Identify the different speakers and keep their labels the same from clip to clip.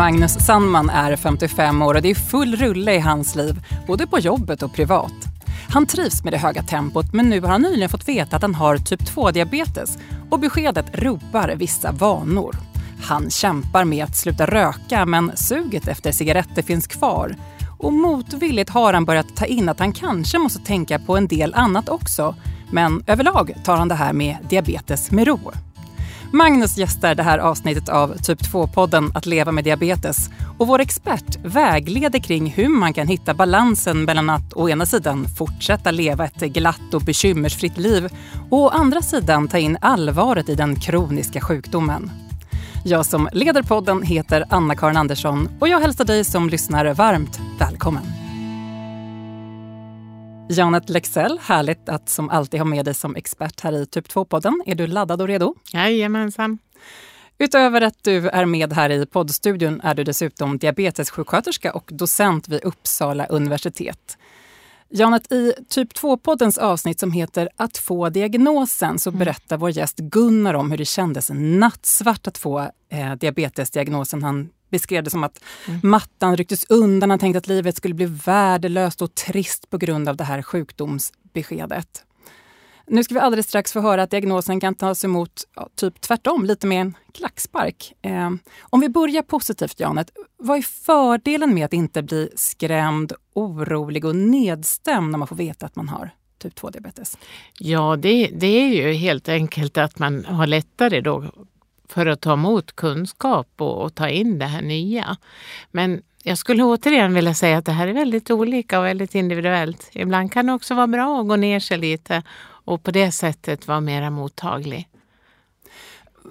Speaker 1: Magnus Sandman är 55 år och det är full rulle i hans liv, både på jobbet och privat. Han trivs med det höga tempot men nu har han nyligen fått veta att han har typ 2-diabetes och beskedet ropar vissa vanor. Han kämpar med att sluta röka men suget efter cigaretter finns kvar. Och motvilligt har han börjat ta in att han kanske måste tänka på en del annat också. Men överlag tar han det här med diabetes med ro. Magnus gästar det här avsnittet av Typ 2-podden Att leva med diabetes. Och vår expert vägleder kring hur man kan hitta balansen mellan att å ena sidan fortsätta leva ett glatt och bekymmersfritt liv och å andra sidan ta in allvaret i den kroniska sjukdomen. Jag som leder podden heter Anna-Karin Andersson och jag hälsar dig som lyssnar varmt välkommen. Janet Lexell, härligt att som alltid ha med dig som expert här i Typ 2-podden. Är du laddad och redo?
Speaker 2: Jajamensan.
Speaker 1: Utöver att du är med här i poddstudion är du dessutom diabetessjuksköterska och docent vid Uppsala universitet. Janet, i Typ 2-poddens avsnitt som heter Att få diagnosen så mm. berättar vår gäst Gunnar om hur det kändes nattsvart att få eh, diabetesdiagnosen. Han beskrev det som att mm. mattan rycktes undan. Han tänkte att livet skulle bli värdelöst och trist på grund av det här sjukdomsbeskedet. Nu ska vi alldeles strax få höra att diagnosen kan tas emot ja, typ tvärtom, lite med en klackspark. Eh, om vi börjar positivt, Janet. Vad är fördelen med att inte bli skrämd, orolig och nedstämd när man får veta att man har typ 2-diabetes?
Speaker 2: Ja, det, det är ju helt enkelt att man har lättare då för att ta emot kunskap och, och ta in det här nya. Men jag skulle återigen vilja säga att det här är väldigt olika och väldigt individuellt. Ibland kan det också vara bra att gå ner sig lite och på det sättet vara mera mottaglig.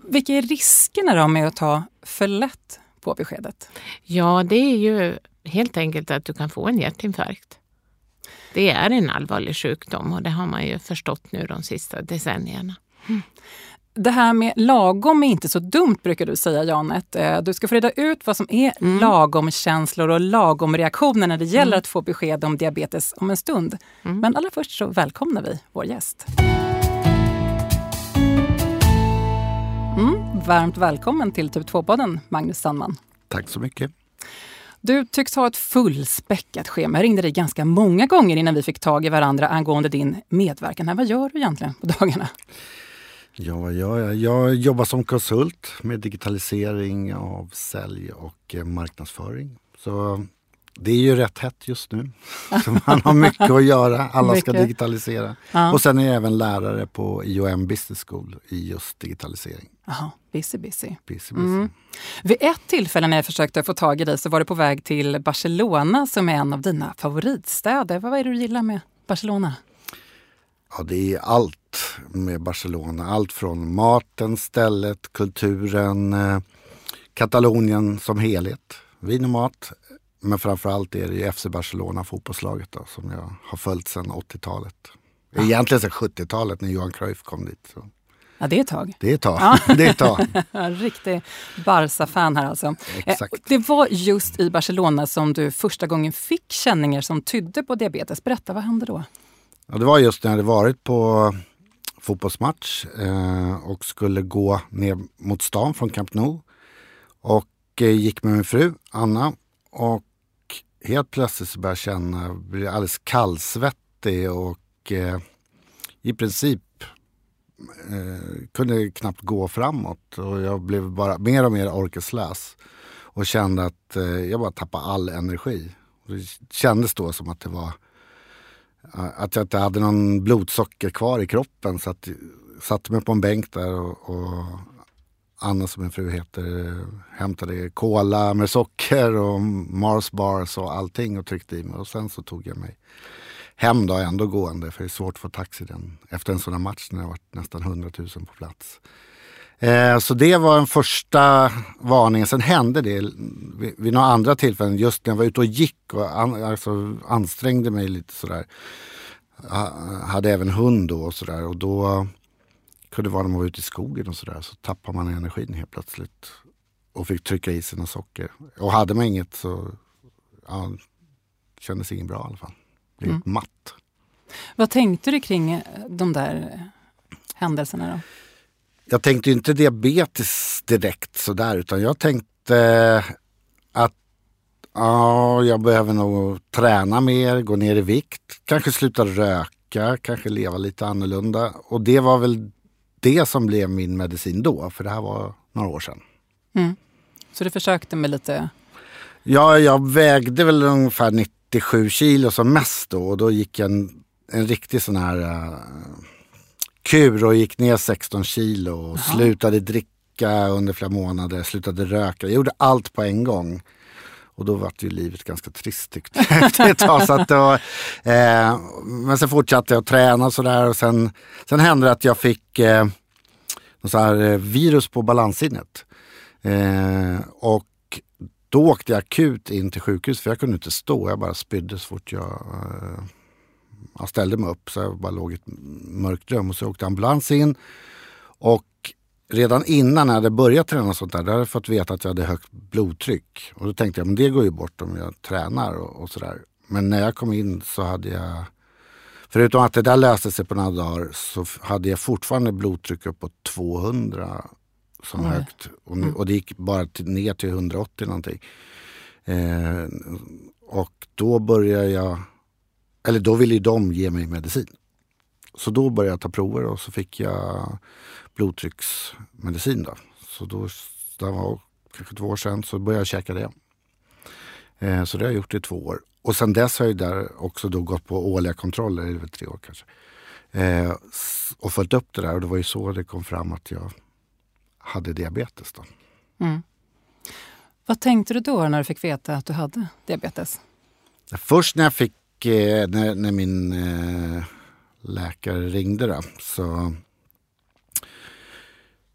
Speaker 1: Vilka är riskerna då med att ta för lätt på beskedet?
Speaker 2: Ja, det är ju helt enkelt att du kan få en hjärtinfarkt. Det är en allvarlig sjukdom och det har man ju förstått nu de sista decennierna. Mm.
Speaker 1: Det här med lagom är inte så dumt brukar du säga Janet. Eh, du ska få reda ut vad som är mm. lagom-känslor och lagom-reaktioner när det gäller mm. att få besked om diabetes om en stund. Mm. Men allra först så välkomnar vi vår gäst. Mm, varmt välkommen till Typ 2-podden, Magnus Sandman.
Speaker 3: Tack så mycket.
Speaker 1: Du tycks ha ett fullspäckat schema. Jag ringde dig ganska många gånger innan vi fick tag i varandra angående din medverkan. Här, vad gör du egentligen på dagarna?
Speaker 3: Ja, vad gör jag? Jag jobbar som konsult med digitalisering av sälj och eh, marknadsföring. Så det är ju rätt hett just nu. Så man har mycket att göra. Alla ska digitalisera. Ja. Och sen är jag även lärare på IOM Business School i just digitalisering.
Speaker 1: Jaha, busy busy.
Speaker 3: busy, busy. Mm.
Speaker 1: Vid ett tillfälle när jag försökte få tag i dig så var du på väg till Barcelona som är en av dina favoritstäder. Vad är det du gillar med Barcelona?
Speaker 3: Ja, det är allt med Barcelona. Allt från maten, stället, kulturen, eh, Katalonien som helhet. Vin och mat. Men framförallt är det FC Barcelona, fotbollslaget då, som jag har följt sedan 80-talet. Ja. Egentligen sedan 70-talet när Johan Cruyff kom dit. Så.
Speaker 1: Ja, det är ett tag.
Speaker 3: Det är ett tag. Ja. det är ett tag.
Speaker 1: Riktig Barca-fan här alltså.
Speaker 3: Eh, Exakt.
Speaker 1: Det var just i Barcelona som du första gången fick känningar som tydde på diabetes. Berätta, vad hände då?
Speaker 3: Ja, det var just när jag hade varit på fotbollsmatch eh, och skulle gå ner mot stan från Camp Nou. Och eh, gick med min fru Anna och helt plötsligt så började jag känna, blev alldeles kallsvettig och eh, i princip eh, kunde knappt gå framåt och jag blev bara mer och mer orkeslös och kände att eh, jag bara tappade all energi. Det kändes då som att det var att jag inte hade någon blodsocker kvar i kroppen. Så att, satte mig på en bänk där och, och Anna som min fru heter hämtade cola med socker och Mars bars och allting och tryckte i mig. Och sen så tog jag mig hem då ändå gående för det är svårt att få taxi den, efter en sån här match när det varit nästan 100 000 på plats. Eh, så det var en första varning. Sen hände det vid, vid några andra tillfällen, just när jag var ute och gick och an, alltså, ansträngde mig lite sådär. Jag hade även hund då och sådär och då kunde det vara när man var ute i skogen och sådär så tappar man energin helt plötsligt. Och fick trycka i något socker. Och hade man inget så ja, kändes inget bra i alla fall. Blev mm. matt.
Speaker 1: Vad tänkte du kring de där händelserna då?
Speaker 3: Jag tänkte inte diabetes direkt sådär utan jag tänkte ja, jag behöver nog träna mer, gå ner i vikt, kanske sluta röka, kanske leva lite annorlunda. Och det var väl det som blev min medicin då, för det här var några år sedan.
Speaker 1: Mm. Så du försökte med lite?
Speaker 3: Ja, jag vägde väl ungefär 97 kilo som mest då och då gick en, en riktig sån här uh, kur och gick ner 16 kilo och Aha. slutade dricka under flera månader, slutade röka. Jag gjorde allt på en gång. Och då var ju livet ganska trist tyckte jag efter ett tag. Så då, eh, men sen fortsatte jag att träna och sådär och sen, sen hände det att jag fick eh, så här, eh, virus på balanssinnet. Eh, och då åkte jag akut in till sjukhus för jag kunde inte stå. Jag bara spydde så fort jag, eh, jag ställde mig upp. Så jag bara låg i ett mörkt rum och så åkte ambulans in. Och redan innan jag hade börjat träna sånt där, då hade jag fått veta att jag hade högt blodtryck. Och då tänkte jag, men det går ju bort om jag tränar och, och sådär. Men när jag kom in så hade jag, förutom att det där löste sig på några dagar, så hade jag fortfarande blodtryck uppåt 200 som Oj. högt. Och, mm. och, det gick bara till, ner till 180 någonting. Eh, och då började jag, eller då ville de ge mig medicin. Så då började jag ta prover och så fick jag blodtrycksmedicin. Då. Så då, det var kanske två år sedan, så började jag käka det. Eh, så det har jag gjort i två år. Och sen dess har jag där också då gått på årliga kontroller, väl tre år kanske. Eh, och följt upp det där och det var ju så det kom fram att jag hade diabetes. Då. Mm.
Speaker 1: Vad tänkte du då när du fick veta att du hade diabetes?
Speaker 3: Först när jag fick, eh, när, när, min eh, läkare ringde då, så,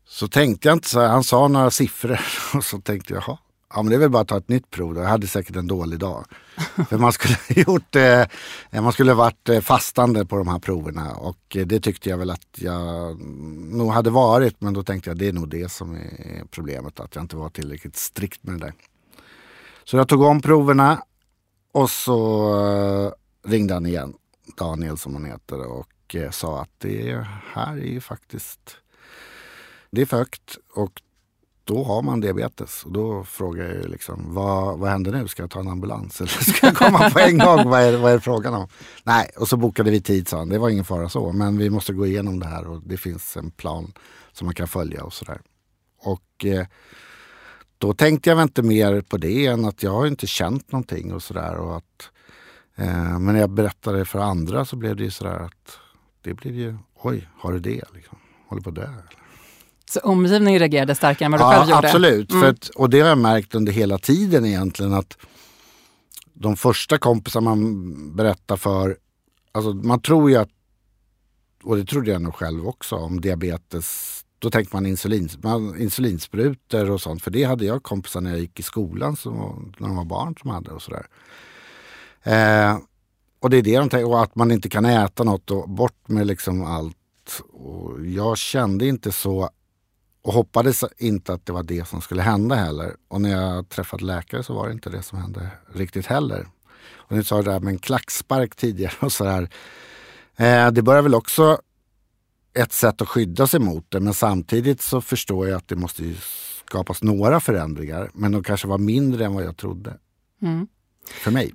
Speaker 3: så tänkte jag inte så. Han sa några siffror och så tänkte jag, jaha, Ja, men det är väl bara att ta ett nytt prov. Då. Jag hade säkert en dålig dag. För man skulle gjort eh, man skulle varit eh, fastande på de här proverna och eh, det tyckte jag väl att jag nog hade varit. Men då tänkte jag det är nog det som är problemet, att jag inte var tillräckligt strikt med det där. Så jag tog om proverna och så eh, ringde han igen, Daniel som han heter och eh, sa att det här är ju faktiskt det är för högt och då har man diabetes. Och då frågar jag liksom, vad, vad händer nu? Ska jag ta en ambulans eller ska jag komma på en gång? vad, är, vad är frågan om? Nej, och så bokade vi tid sa han. Det var ingen fara så, men vi måste gå igenom det här och det finns en plan som man kan följa och sådär. Och eh, då tänkte jag väl inte mer på det än att jag har inte känt någonting och sådär. eh, men när jag berättade för andra så blev det ju sådär att det blev ju, oj, har du det? Liksom? Håller på att dö?
Speaker 1: Så omgivningen reagerade starkare än vad du ja, själv gjorde?
Speaker 3: Absolut, mm. att, och det har jag märkt under hela tiden egentligen att de första kompisar man berättar för, alltså man tror ju att, och det trodde jag nog själv också, om diabetes då tänkte man, insulin, man insulinsprutor och sånt. För det hade jag kompisar när jag gick i skolan, som, när de var barn som hade och sådär. Eh, och det är det de tänker, och att man inte kan äta något och bort med liksom allt. Och jag kände inte så och hoppades inte att det var det som skulle hända heller. Och när jag träffade läkare så var det inte det som hände riktigt heller. Och ni sa det där med en klackspark tidigare och sådär. Eh, det börjar väl också ett sätt att skydda sig mot det men samtidigt så förstår jag att det måste skapas några förändringar men de kanske var mindre än vad jag trodde. Mm. För mig.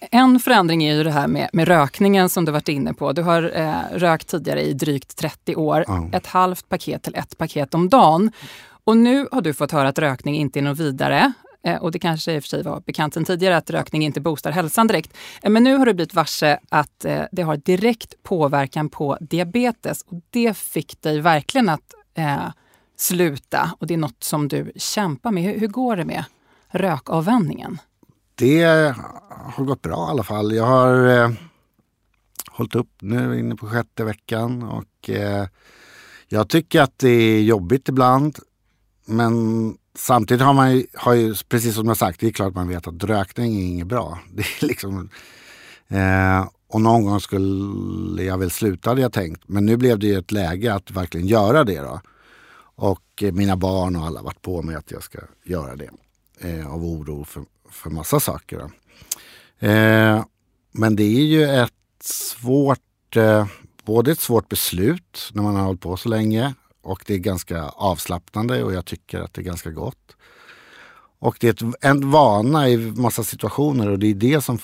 Speaker 1: En förändring är ju det här med, med rökningen som du varit inne på. Du har eh, rökt tidigare i drygt 30 år. Mm. Ett halvt paket till ett paket om dagen. Och nu har du fått höra att rökning inte är något vidare. Eh, och det kanske i och för sig var bekant sedan tidigare att rökning inte boostar hälsan direkt. Eh, men nu har du blivit varse att eh, det har direkt påverkan på diabetes. Och det fick dig verkligen att eh, sluta. Och det är något som du kämpar med. Hur, hur går det med rökavvänjningen?
Speaker 3: det har gått bra i alla fall. Jag har eh, hållit upp nu inne på sjätte veckan och eh, jag tycker att det är jobbigt ibland. Men samtidigt har man ju, har ju, precis som jag sagt, det är klart man vet att rökning är inget bra. Det är liksom, eh, och någon gång skulle jag väl sluta hade jag tänkt. Men nu blev det ju ett läge att verkligen göra det då. Och eh, mina barn och alla varit på mig att jag ska göra det. Eh, av oro för, för massa saker. Eh, men det är ju ett svårt, eh, både ett svårt beslut när man har hållit på så länge och det är ganska avslappnande och jag tycker att det är ganska gott. Och det är ett, en vana i massa situationer och det är det som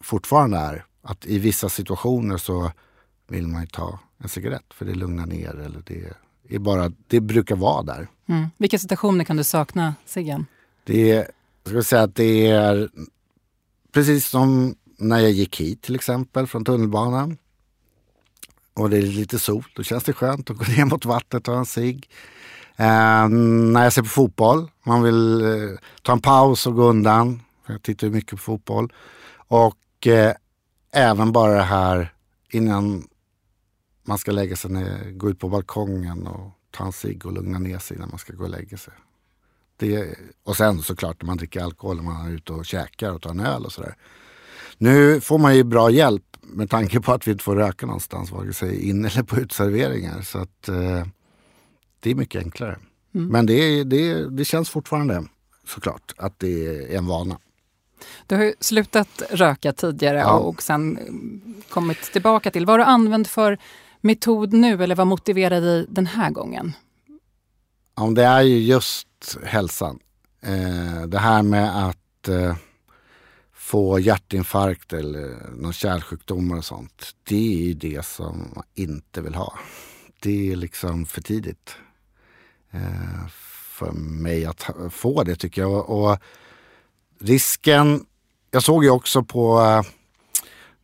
Speaker 3: fortfarande är. Att i vissa situationer så vill man ju ta en cigarett för det lugnar ner eller det är bara, det brukar vara där.
Speaker 1: Mm. Vilka situationer kan du sakna ciggen?
Speaker 3: Det är, jag ska säga att det är precis som när jag gick hit till exempel från tunnelbanan. Och det är lite sol, då känns det skönt att gå ner mot vattnet och ta en cigg. Eh, när jag ser på fotboll, man vill eh, ta en paus och gå undan. Jag tittar ju mycket på fotboll. Och eh, även bara det här innan man ska lägga sig ner, gå ut på balkongen och ta en cigg och lugna ner sig innan man ska gå och lägga sig. Det, och sen såklart när man dricker alkohol, när man är ute och käkar och tar en öl och sådär. Nu får man ju bra hjälp med tanke på att vi inte får röka någonstans, vare sig in eller på utserveringar. Så att eh, det är mycket enklare. Mm. Men det, det, det känns fortfarande såklart att det är en vana.
Speaker 1: Du har ju slutat röka tidigare ja. och sen kommit tillbaka till. Vad har du använt för metod nu eller vad motiverar dig den här gången?
Speaker 3: Ja, det är ju just hälsan. Eh, det här med att eh, få hjärtinfarkt eller någon kärlsjukdomar och sånt. Det är ju det som man inte vill ha. Det är liksom för tidigt eh, för mig att få det tycker jag. Och risken, jag såg ju också på eh,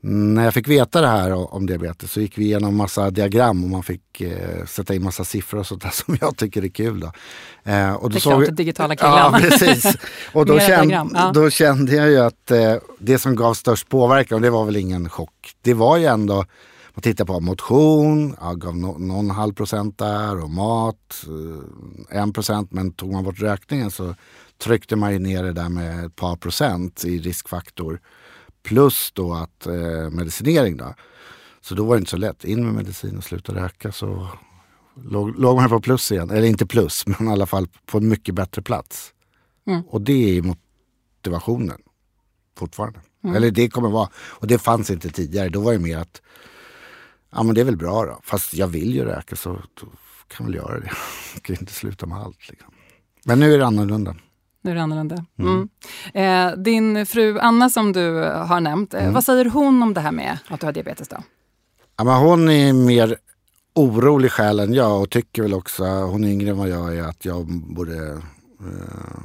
Speaker 3: när jag fick veta det här om diabetes så gick vi igenom massa diagram och man fick eh, sätta in massa siffror och sånt där som jag tycker är kul. Då.
Speaker 1: Eh, och då det är såg klart, digitala killen.
Speaker 3: Ja, precis. Och då, kände, ja. då kände jag ju att eh, det som gav störst påverkan, och det var väl ingen chock, det var ju ändå man tittar på motion, jag gav no, någon halv procent där och mat, eh, en procent. Men tog man bort rökningen så tryckte man ju ner det där med ett par procent i riskfaktor. Plus då att eh, medicinering då. Så då var det inte så lätt. In med medicin och sluta röka så låg, låg man på plus igen. Eller inte plus, men i alla fall på en mycket bättre plats. Mm. Och det är motivationen fortfarande. Mm. Eller det kommer vara. Och det fanns inte tidigare. Då var det mer att ja men det är väl bra då. Fast jag vill ju röka så då kan jag väl göra det. Jag kan inte sluta med allt. Liksom. Men nu är det annorlunda.
Speaker 1: Nu är det annorlunda. Mm. Mm. Eh, din fru Anna som du har nämnt, eh, mm. vad säger hon om det här med att du har diabetes? då?
Speaker 3: Ja, men hon är mer orolig själ än jag och tycker väl också, hon är yngre än vad jag är, att jag borde eh,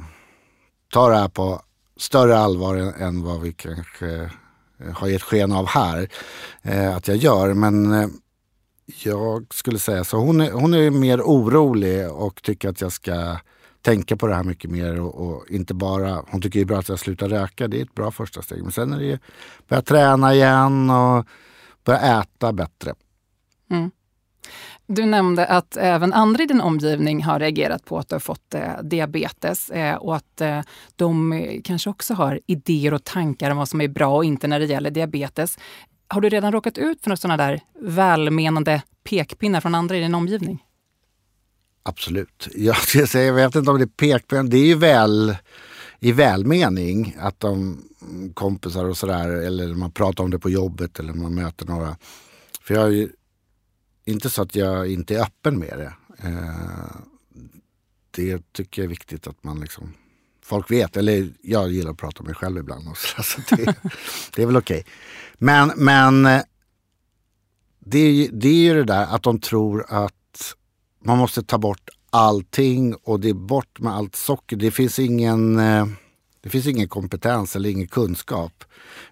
Speaker 3: ta det här på större allvar än, än vad vi kanske eh, har gett sken av här eh, att jag gör. Men eh, jag skulle säga så. Hon är, hon är mer orolig och tycker att jag ska tänka på det här mycket mer och, och, inte bara, hon tycker det är bra att jag slutar röka, det är ett bra första steg. Men sen är det börja träna igen och börja äta bättre. Mm.
Speaker 1: Du nämnde att även andra i din omgivning har reagerat på att du har fått eh, diabetes eh, och att eh, de eh, kanske också har idéer och tankar om vad som är bra och inte när det gäller diabetes. Har du redan råkat ut för några sådana där välmenande pekpinnar från andra i din omgivning?
Speaker 3: Absolut. Jag, ska säga, jag vet inte om det är pekpinnar. Det är ju väl i välmening att de kompisar och sådär eller man pratar om det på jobbet eller man möter några. För jag är ju inte så att jag inte är öppen med det. Eh, det tycker jag är viktigt att man liksom folk vet. Eller jag gillar att prata om mig själv ibland. Och så, så det, det är väl okej. Okay. Men, men eh, det, det är ju det där att de tror att man måste ta bort allting och det är bort med allt socker. Det finns ingen, eh, det finns ingen kompetens eller ingen kunskap.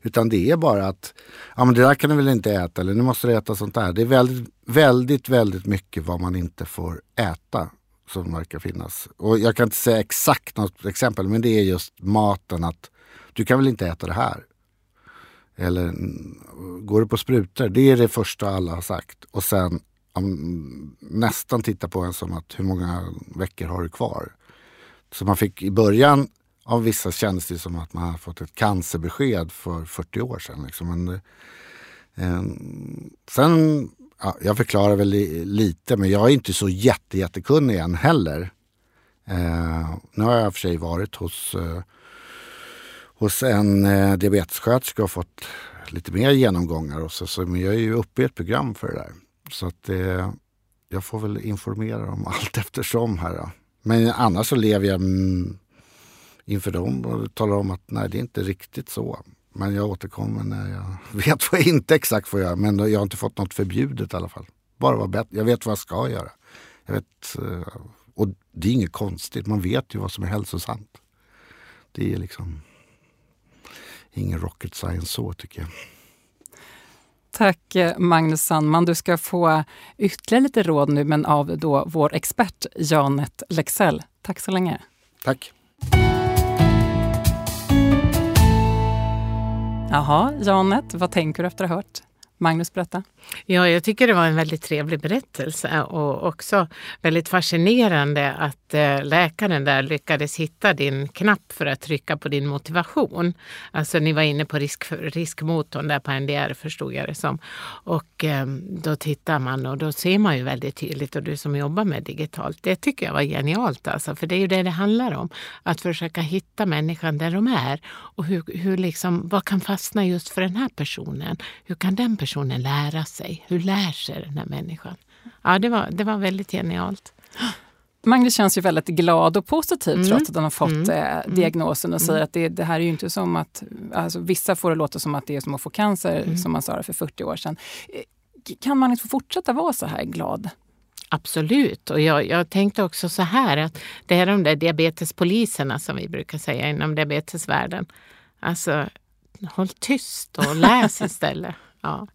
Speaker 3: Utan det är bara att, ja men det där kan du väl inte äta eller nu måste du äta sånt där. Det är väldigt, väldigt, väldigt mycket vad man inte får äta som verkar finnas. Och jag kan inte säga exakt något exempel men det är just maten att du kan väl inte äta det här. Eller mm, går du på sprutor? Det är det första alla har sagt. Och sen nästan tittar på en som att hur många veckor har du kvar? Så man fick i början av vissa kändes det som att man hade fått ett cancerbesked för 40 år sedan. Liksom. Men, eh, sen, ja, jag förklarar väl li, lite men jag är inte så jätte, jättekunnig än heller. Eh, nu har jag för sig varit hos, eh, hos en eh, diabetessköterska och fått lite mer genomgångar. Och så, så, men jag är ju uppe i ett program för det där. Så att eh, jag får väl informera dem allt eftersom här. Då. Men annars så lever jag mm, inför dem och talar om att nej, det är inte riktigt så. Men jag återkommer när jag vet vad jag inte exakt får göra. Men jag har inte fått något förbjudet i alla fall. Bara vara bättre. Jag vet vad jag ska göra. Jag vet, eh, och det är inget konstigt. Man vet ju vad som är hälsosamt. Det är liksom ingen rocket science så tycker jag.
Speaker 1: Tack eh, Magnus Sandman. Du ska få ytterligare lite råd nu, men av då vår expert Janet Lexell. Tack så länge.
Speaker 3: Tack.
Speaker 1: Jaha, Janet, vad tänker du efter att ha hört Magnus berätta?
Speaker 2: Ja, jag tycker det var en väldigt trevlig berättelse och också väldigt fascinerande att eh, läkaren där lyckades hitta din knapp för att trycka på din motivation. Alltså ni var inne på risk, riskmotorn där på NDR förstod jag det som. Och eh, då tittar man och då ser man ju väldigt tydligt och du som jobbar med digitalt, det tycker jag var genialt alltså. För det är ju det det handlar om. Att försöka hitta människan där de är och hur, hur liksom, vad kan fastna just för den här personen? Hur kan den personen lära sig? Hur lär sig den här människan? Ja, det var, det var väldigt genialt.
Speaker 1: Magnus känns ju väldigt glad och positiv mm. trots att han har fått mm. eh, mm. diagnosen och mm. säger att det, det, här är ju inte som att... Alltså, vissa får det låta som att det är som att få cancer, mm. som man sa det för 40 år sedan. Eh, kan man få fortsätta vara så här glad?
Speaker 2: Absolut. Och jag, jag, tänkte också så här att det är de där diabetespoliserna som vi brukar säga inom diabetesvärlden. Alltså, håll tyst och läs istället. Ja.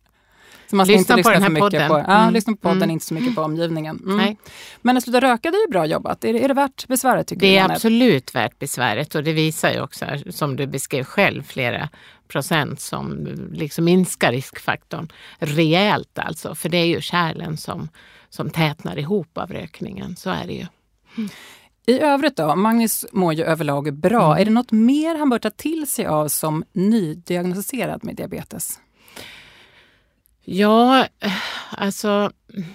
Speaker 1: Så man ska lyssna inte lyssna på den här podden. På, ja, mm. lyssna på podden, mm. inte så mycket på omgivningen. Mm. Nej. Men att sluta röka, det är ju bra jobbat. Är, är det värt besväret? Tycker
Speaker 2: det är du, absolut värt besväret och det visar ju också, som du beskrev själv, flera procent som liksom minskar riskfaktorn rejält alltså. För det är ju kärlen som, som tätnar ihop av rökningen. Så är det ju.
Speaker 1: Mm. I övrigt då, Magnus mår ju överlag bra. Mm. Är det något mer han bör ta till sig av som nydiagnostiserad med diabetes?
Speaker 2: Ja, eh, alltså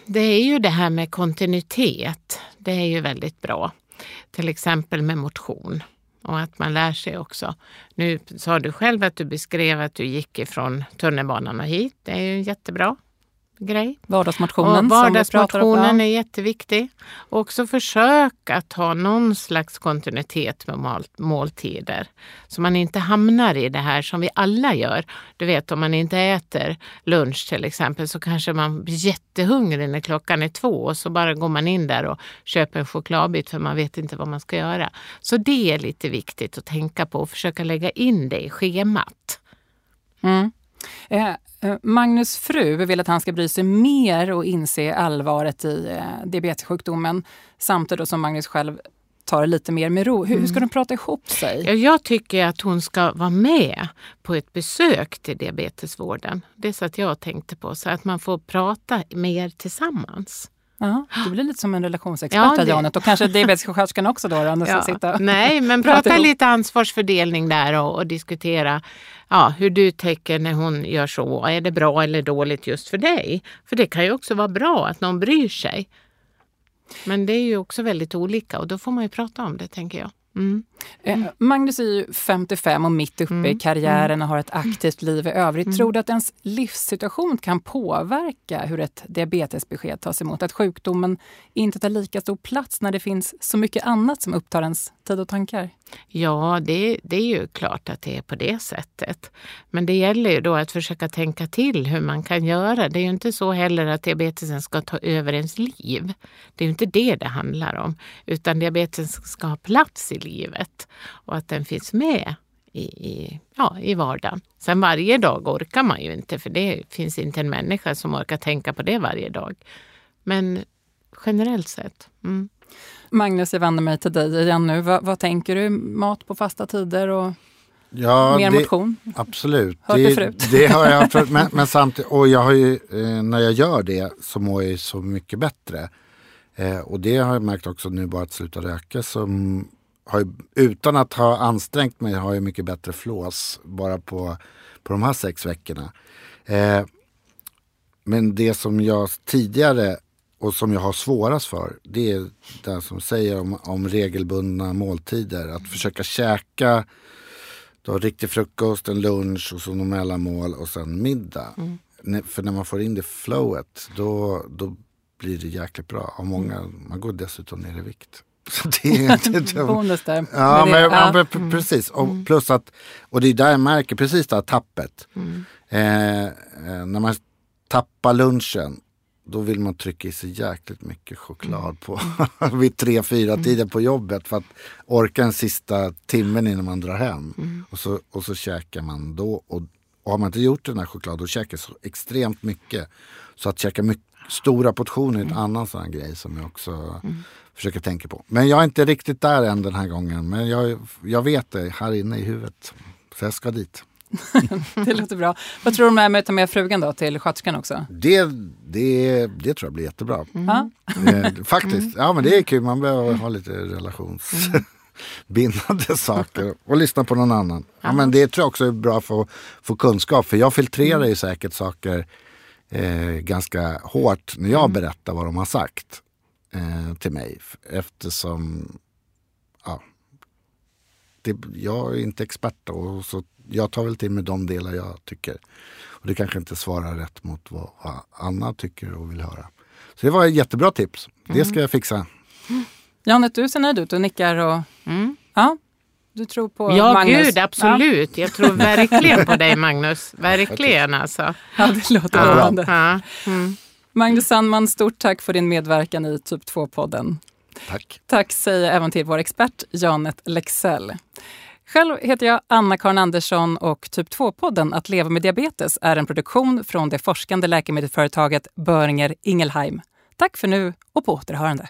Speaker 2: det är ju det här med kontinuitet. Det är ju väldigt bra. Till exempel med motion och att man lär sig också. Nu sa du själv att du beskrev att du gick ifrån tunnelbanan och hit. Det är ju jättebra grej.
Speaker 1: Vardagsmotionen.
Speaker 2: Och vardagsmotionen är jätteviktig. Och också försök att ha någon slags kontinuitet med måltider. Så man inte hamnar i det här som vi alla gör. Du vet om man inte äter lunch till exempel så kanske man blir jättehungrig när klockan är två och så bara går man in där och köper en chokladbit för man vet inte vad man ska göra. Så det är lite viktigt att tänka på och försöka lägga in det i schemat.
Speaker 1: Mm. Eh, Eh, Magnus fru vill att han ska bry sig mer och inse allvaret i eh, diabetessjukdomen samtidigt som Magnus själv tar det lite mer med ro. Hur, ska mm. de prata ihop sig?
Speaker 2: Ja, jag tycker att hon ska vara med på ett besök till diabetesvården. Det är så att jag tänkte på, så att man får prata mer tillsammans.
Speaker 1: Ja, du blir lite som en relationsexpert ja, det... Janet och kanske diabetessjuksköterskan också då? då ja. sitta
Speaker 2: Nej, men prata lite ansvarsfördelning där och, och, diskutera ja, hur du tänker när hon gör så. Är det bra eller dåligt just för dig? För det kan ju också vara bra att någon bryr sig. Men det är ju också väldigt olika och då får man ju prata om det tänker jag. Mm.
Speaker 1: Mm. Magnus är ju 55 och mitt uppe mm. i karriären och har ett aktivt liv i övrigt. Mm. Tror du att ens livssituation kan påverka hur ett diabetesbesked tas emot? Att sjukdomen inte tar lika stor plats när det finns så mycket annat som upptar ens tid och tankar?
Speaker 2: Ja, det, det är ju klart att det är på det sättet. Men det gäller ju då att försöka tänka till hur man kan göra. Det är ju inte så heller att diabetesen ska ta över ens liv. Det är ju inte det det handlar om. Utan diabetesen ska ha plats i livet och att den finns med i, i, ja, i vardagen. Sen varje dag orkar man ju inte för det finns inte en människa som orkar tänka på det varje dag. Men generellt sett. Mm.
Speaker 1: Magnus, jag vänder mig till dig igen nu. Vad, vad tänker du? Mat på fasta tider och ja, mer det, motion?
Speaker 3: Absolut.
Speaker 1: Hört det, förut.
Speaker 3: Det har jag förut. Men, men, samtidigt, och jag har ju, eh, när jag gör det så mår jag så mycket bättre. Eh, och det har jag märkt också nu bara att sluta röka. Som har, utan att ha ansträngt mig har jag mycket bättre flås bara på, på de här sex veckorna. Eh, men det som jag tidigare och som jag har svårast för det är det som säger om, om regelbundna måltider. Att försöka käka då, riktig frukost, en lunch och så några mellanmål och sen middag. Mm. För när man får in det flowet då, då blir det jäkligt bra. Och många, man går dessutom ner i vikt. Så det, det, det,
Speaker 1: Bonus där.
Speaker 3: Ja,
Speaker 1: Men
Speaker 3: ja,
Speaker 1: ja.
Speaker 3: p- precis. Och plus att, och det är där jag märker precis det här tappet. Eh, eh, när man tappar lunchen, då vill man trycka i sig jäkligt mycket choklad på vid tre, fyra tiden på jobbet för att orka en sista timmen innan man drar hem. Och, så, och så käkar man då. Och, och har man inte gjort den här chokladen, då käkar så extremt mycket. Så att käka mycket, stora portioner är en annan sån grej som jag också försöker tänka på. Men jag är inte riktigt där än den här gången. Men jag, jag vet det här inne i huvudet. Så jag ska dit.
Speaker 1: Det låter bra. Vad tror du om det här med att ta med frugan då till sköterskan också?
Speaker 3: Det, det, det tror jag blir jättebra.
Speaker 1: Ja.
Speaker 3: Eh, faktiskt. Ja men det är kul. Man behöver ha lite relationsbindande saker. Och lyssna på någon annan. Ja, men det tror jag också är bra för att få kunskap. För jag filtrerar ju säkert saker eh, ganska hårt när jag berättar vad de har sagt eh, till mig. Eftersom det, jag är inte expert då, och så jag tar väl till mig de delar jag tycker. Och det kanske inte svarar rätt mot vad Anna tycker och vill höra. Så det var ett jättebra tips. Det ska jag fixa.
Speaker 1: Janet, du ser nöjd ut och nickar. Och,
Speaker 2: Mm.
Speaker 1: ja, du tror på
Speaker 2: Ja,
Speaker 1: Magnus?
Speaker 2: gud, absolut. Jag tror verkligen på dig, Magnus. Verkligen alltså.
Speaker 1: Ja, ja, det låter
Speaker 2: Ja,
Speaker 1: lovande.
Speaker 2: ja. Mm.
Speaker 1: Magnus Sandman, stort tack för din medverkan i Typ 2-podden.
Speaker 3: Tack.
Speaker 1: Tack säger jag även till vår expert Janet Lexell. Själv heter jag Anna-Karin Andersson och Typ 2-podden Att leva med diabetes är en produktion från det forskande läkemedelsföretaget Böringer Ingelheim. Tack för nu och på återhörande.